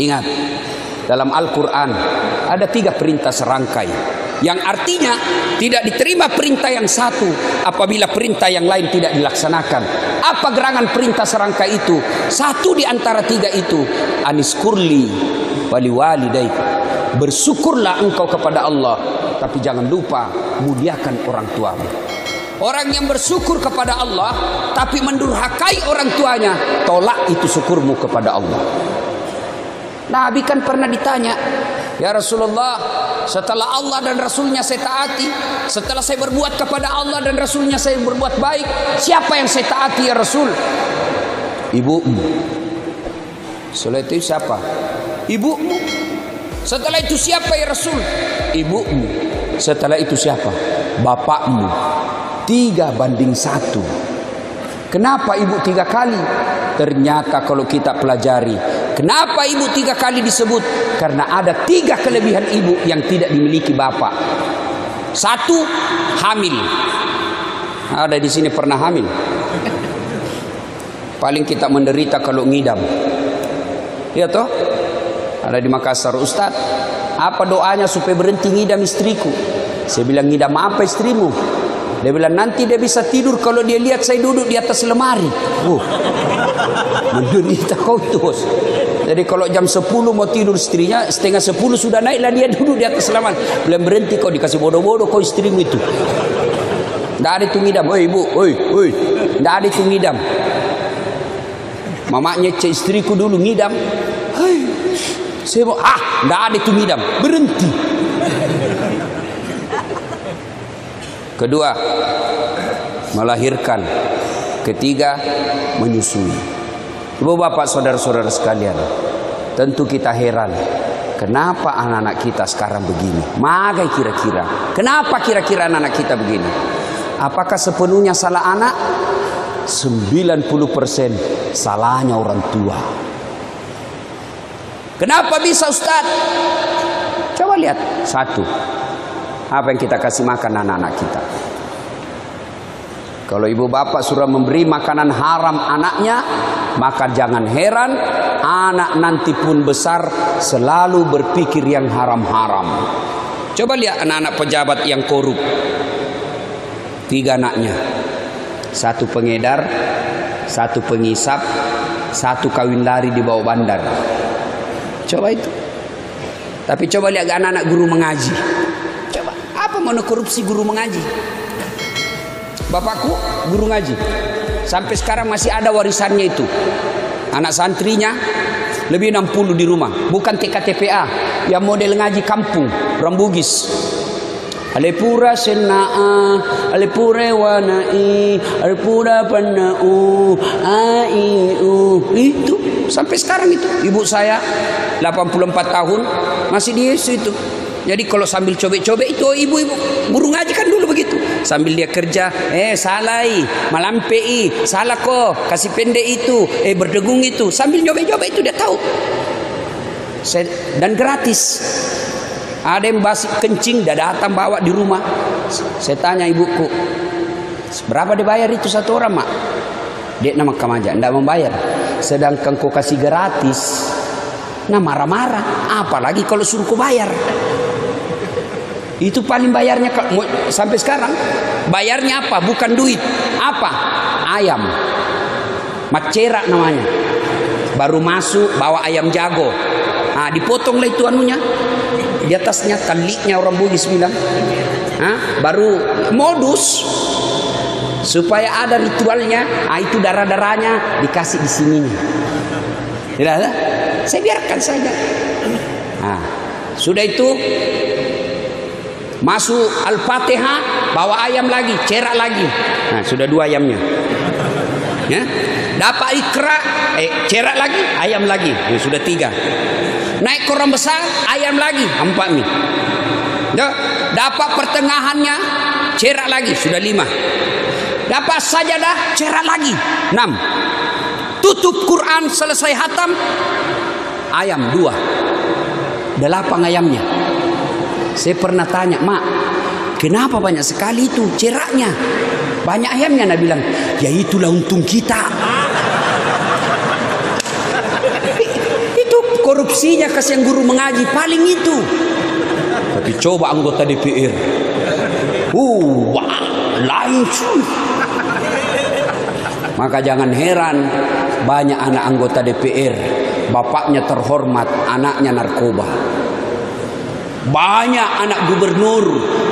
Ingat, dalam Al-Quran ada tiga perintah serangkai yang artinya tidak diterima perintah yang satu apabila perintah yang lain tidak dilaksanakan. Apa gerangan perintah serangkai itu? Satu di antara tiga itu, anis kurli wali walidaik. Bersyukurlah engkau kepada Allah, tapi jangan lupa muliakan orang tuamu. Orang yang bersyukur kepada Allah tapi mendurhakai orang tuanya, tolak itu syukurmu kepada Allah. Nabi kan pernah ditanya, "Ya Rasulullah, setelah Allah dan Rasulnya saya taati, setelah saya berbuat kepada Allah dan Rasulnya saya berbuat baik, siapa yang saya taati ya Rasul?" Ibumu. Setelah itu siapa? Ibumu. Setelah itu siapa ya Rasul? Ibumu. Setelah itu siapa? Bapakmu. Tiga banding satu. Kenapa ibu tiga kali? Ternyata kalau kita pelajari, kenapa ibu tiga kali disebut? Karena ada tiga kelebihan ibu yang tidak dimiliki bapak. Satu, hamil. Ada di sini pernah hamil. Paling kita menderita kalau ngidam. Iya toh? Ada di Makassar, Ustaz. Apa doanya supaya berhenti ngidam istriku? Saya bilang ngidam apa istrimu? Dia bilang nanti dia bisa tidur kalau dia lihat saya duduk di atas lemari. Oh. Menderita kau terus. Jadi kalau jam 10 mau tidur istrinya, setengah 10 sudah naiklah dia duduk di atas lemari. Belum berhenti kau dikasih bodoh-bodoh kau istrimu itu. Tidak ada itu ngidam. Oi ibu, oi, oi. Tidak ada itu ngidam. Mamanya cek istriku dulu ngidam. Hai. Saya mau, ah, tidak ada itu ngidam. Berhenti. Kedua, melahirkan. Ketiga, menyusui. Ibu bapak saudara-saudara sekalian, tentu kita heran. Kenapa anak-anak kita sekarang begini? Magai kira-kira. Kenapa kira-kira anak-anak kita begini? Apakah sepenuhnya salah anak? 90% salahnya orang tua. Kenapa bisa Ustaz? Coba lihat. Satu, apa yang kita kasih makan anak-anak kita. Kalau ibu bapak sudah memberi makanan haram anaknya, maka jangan heran anak nanti pun besar selalu berpikir yang haram-haram. Coba lihat anak-anak pejabat yang korup. Tiga anaknya. Satu pengedar, satu pengisap, satu kawin lari di bawah bandar. Coba itu. Tapi coba lihat anak-anak guru mengaji. Mau korupsi guru mengaji? Bapakku guru ngaji. Sampai sekarang masih ada warisannya itu. Anak santrinya lebih 60 di rumah. Bukan TKTPA. Yang model ngaji kampung. Rambugis. Alepura sena'a Alepura wana'i Alepura pana'u Ai'u Itu Sampai sekarang itu Ibu saya 84 tahun Masih di Yesus itu jadi kalau sambil cobek-cobek itu oh, ibu-ibu guru ngaji kan dulu begitu. Sambil dia kerja, eh salai, malampei, salah kok, kasih pendek itu, eh berdegung itu. Sambil cobek-cobek itu dia tahu. Dan gratis. Ada yang basi kencing, dia datang bawa di rumah. Saya tanya ibuku, berapa dibayar itu satu orang mak? Dia nama kamaja, tidak membayar. Sedangkan kau kasih gratis, nah marah-marah. Apalagi kalau suruh kau bayar. Itu paling bayarnya sampai sekarang. Bayarnya apa? Bukan duit. Apa? Ayam. Macera namanya. Baru masuk bawa ayam jago. Nah, dipotonglah itu anunya. Di atasnya taliknya orang Bugis bilang. Nah, baru modus supaya ada ritualnya. Ah itu darah-darahnya dikasih di sininya. Tidak? Saya biarkan saja. Nah, sudah itu Masuk Al-Fatihah, bawa ayam lagi, cerak lagi. Nah, sudah dua ayamnya. Ya. Dapat ikra, eh cerak lagi, ayam lagi. Ya, sudah tiga. Naik koran besar, ayam lagi, empat nih. Ya. Dapat pertengahannya, cerak lagi, sudah lima. Dapat sajadah, cerak lagi, enam. Tutup Quran selesai hatam, ayam dua. Delapan ayamnya. Saya pernah tanya, Mak, kenapa banyak sekali itu ceraknya? Banyak ayamnya, Nabi bilang, ya itulah untung kita. itu korupsinya kasihan guru mengaji paling itu. Tapi coba anggota DPR. Uh, wah, lain. Maka jangan heran banyak anak anggota DPR, bapaknya terhormat, anaknya narkoba. Banyak anak gubernur,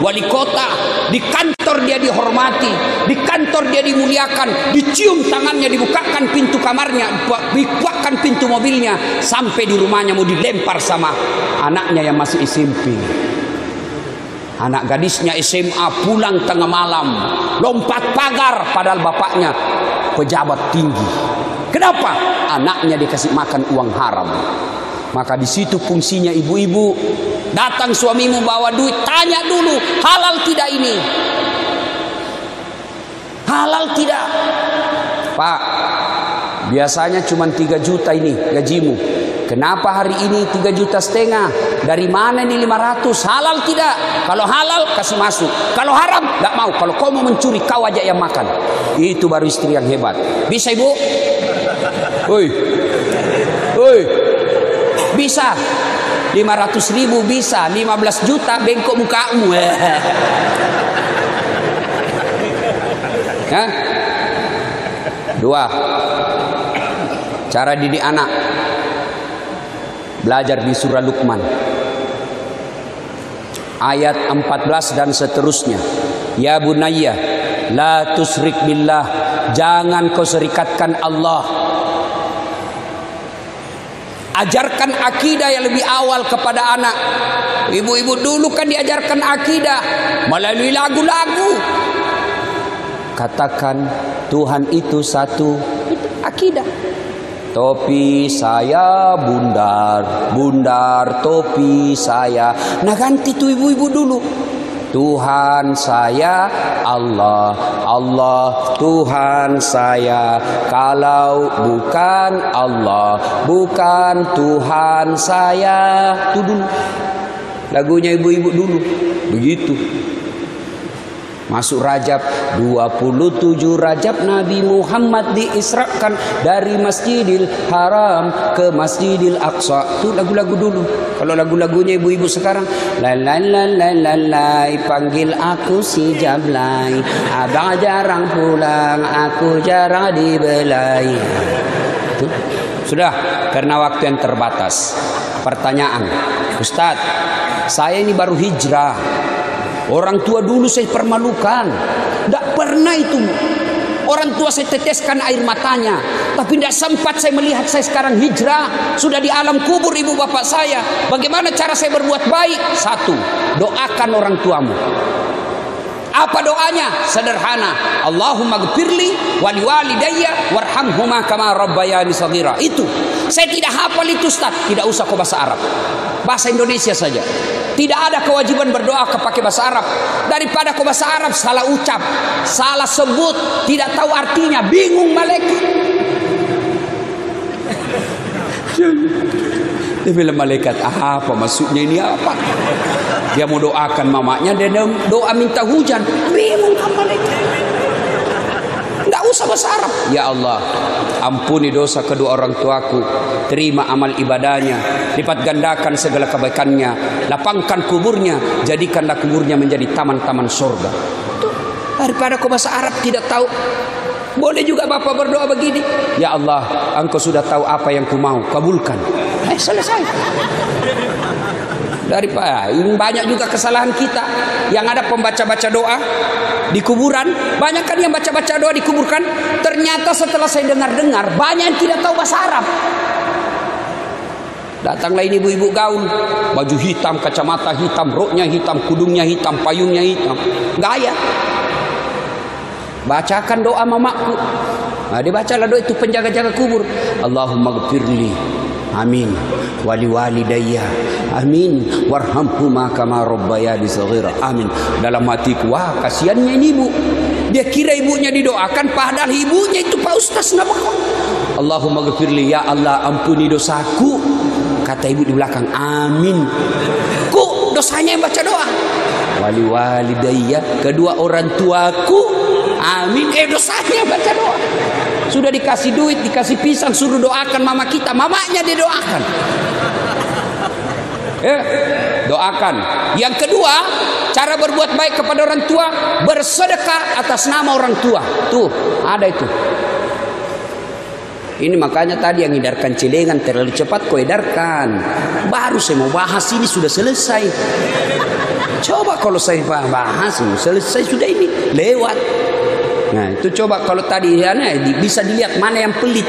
wali kota, di kantor dia dihormati, di kantor dia dimuliakan, dicium tangannya, dibukakan pintu kamarnya, dibukakan pintu mobilnya, sampai di rumahnya mau dilempar sama anaknya yang masih SMP. Anak gadisnya SMA pulang tengah malam, lompat pagar padahal bapaknya pejabat tinggi. Kenapa? Anaknya dikasih makan uang haram. Maka di situ fungsinya ibu-ibu Datang suamimu bawa duit, tanya dulu halal tidak ini. Halal tidak? Pak, biasanya cuma 3 juta ini gajimu. Kenapa hari ini 3 juta setengah? Dari mana ini 500? Halal tidak? Kalau halal kasih masuk. Kalau haram nggak mau. Kalau kau mau mencuri kau aja yang makan. Itu baru istri yang hebat. Bisa ibu? Woi, woi, bisa. 500 ribu bisa 15 juta bengkok mukamu Hah? dua. Cara didik anak. Belajar di surah Luqman. Ayat 14 dan seterusnya. Ya bunayya la tusrik billah. Jangan kau serikatkan Allah Ajarkan akidah yang lebih awal kepada anak. Ibu-ibu dulu kan diajarkan akidah melalui lagu-lagu. Katakan Tuhan itu satu. Itu akidah. Topi saya bundar, bundar topi saya. Nah ganti tuh ibu-ibu dulu. Tuhan saya Allah. Allah Tuhan saya. Kalau bukan Allah Bukan Tuhan saya. Itu dulu. Lagunya ibu-ibu dulu. Begitu Masuk Rajab 27 Rajab Nabi Muhammad diisrakan dari Masjidil Haram ke Masjidil Aqsa. Itu lagu-lagu dulu. Kalau lagu-lagunya ibu-ibu sekarang la la la la la la panggil aku si Jablay. Abang jarang pulang, aku jarang dibelai. Itu. Sudah karena waktu yang terbatas. Pertanyaan, Ustadz, saya ini baru hijrah Orang tua dulu saya permalukan. Tidak pernah itu. Orang tua saya teteskan air matanya. Tapi tidak sempat saya melihat saya sekarang hijrah. Sudah di alam kubur ibu bapak saya. Bagaimana cara saya berbuat baik? Satu, doakan orang tuamu. Apa doanya? Sederhana. Allahumma gfirli wali walidayya warhamhuma kama rabbayani saghira. Itu. Saya tidak hafal itu Ustaz. Tidak usah kau bahasa Arab. Bahasa Indonesia saja. Tidak ada kewajiban berdoa kepakai bahasa Arab. Daripada kau bahasa Arab salah ucap, salah sebut, tidak tahu artinya, bingung malaikat. Dia bilang malaikat, apa maksudnya ini apa? Dia mau doakan mamanya, dia doa minta hujan. Bingung kan malaikat usah bahasa Arab. Ya Allah, ampuni dosa kedua orang tuaku. Terima amal ibadahnya. Lipat gandakan segala kebaikannya. Lapangkan kuburnya. Jadikanlah kuburnya menjadi taman-taman surga. Tuh, daripada kau bahasa Arab tidak tahu. Boleh juga Bapak berdoa begini. Ya Allah, engkau sudah tahu apa yang ku mau. Kabulkan. Eh, selesai. Daripada ini banyak juga kesalahan kita yang ada pembaca-baca doa di kuburan. Banyak kan yang baca-baca doa dikuburkan. Ternyata setelah saya dengar-dengar banyak yang tidak tahu bahasa Arab. Datanglah ini ibu-ibu gaun, baju hitam, kacamata hitam, roknya hitam, kudungnya hitam, payungnya hitam, gaya. Bacakan doa mamaku. Nah, dia bacalah doa itu penjaga-jaga kubur. Allahumma gfirli Amin. Wali walidayya. Amin. Warhamhuma kama rabbayani saghira. Amin. Dalam hatiku, wah kasihannya ini ibu. Dia kira ibunya didoakan padahal ibunya itu Pak Ustaz nama Allahumma ghafirli ya Allah ampuni dosaku. Kata ibu di belakang, amin. Ku dosanya yang baca doa. Wali walidayya, kedua orang tuaku. Amin. Eh dosanya yang baca doa. Sudah dikasih duit, dikasih pisang, suruh doakan mama kita. Mamanya dia doakan. Ya, doakan. Yang kedua, cara berbuat baik kepada orang tua, bersedekah atas nama orang tua. Tuh, ada itu. Ini makanya tadi yang hidarkan celengan terlalu cepat kau edarkan. Baru saya mau bahas ini sudah selesai. Coba kalau saya bahas selesai sudah ini lewat. Nah itu coba kalau tadi ya, nah, bisa dilihat mana yang pelit.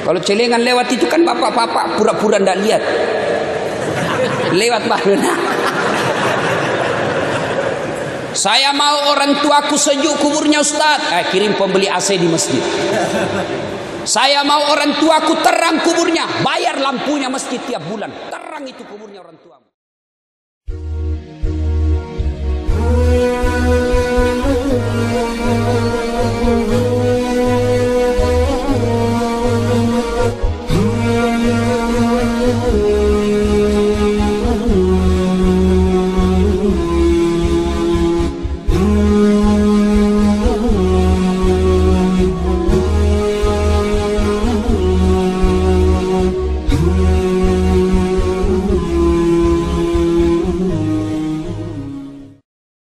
Kalau celengan lewat itu kan bapak-bapak pura-pura ndak lihat. Lewat baru nah. Saya mau orang tuaku sejuk kuburnya Ustaz. Eh, kirim pembeli AC di masjid. Saya mau orang tuaku terang kuburnya, bayar lampunya masjid tiap bulan. Terang itu kuburnya orang tuamu.